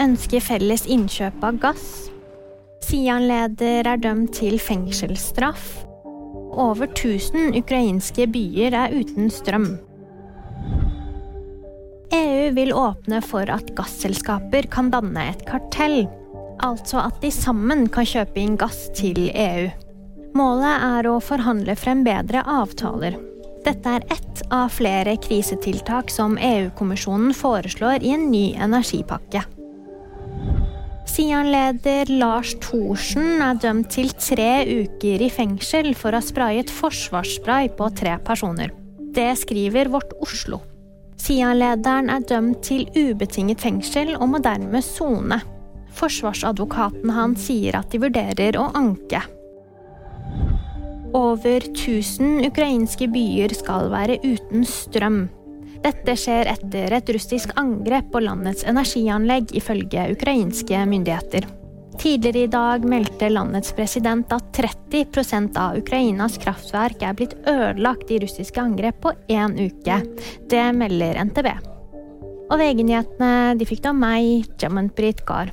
ønsker felles innkjøp av gass. Sian-leder er dømt til fengselsstraff. Over 1000 ukrainske byer er uten strøm. EU vil åpne for at gasselskaper kan danne et kartell. Altså at de sammen kan kjøpe inn gass til EU. Målet er å forhandle frem bedre avtaler. Dette er ett av flere krisetiltak som EU-kommisjonen foreslår i en ny energipakke. Sian-leder Lars Thorsen er dømt til tre uker i fengsel for å ha sprayet forsvarsspray på tre personer. Det skriver Vårt Oslo. Sian-lederen er dømt til ubetinget fengsel og må dermed sone. Forsvarsadvokaten hans sier at de vurderer å anke. Over 1000 ukrainske byer skal være uten strøm. Dette skjer etter et russisk angrep på landets energianlegg, ifølge ukrainske myndigheter. Tidligere i dag meldte landets president at 30% av Ukrainas kraftverk er blitt ødelagt i russiske angrep på én uke. Det melder NTB. Og VG-nyhetene de fikk da meg, Jamant Britt Gahr.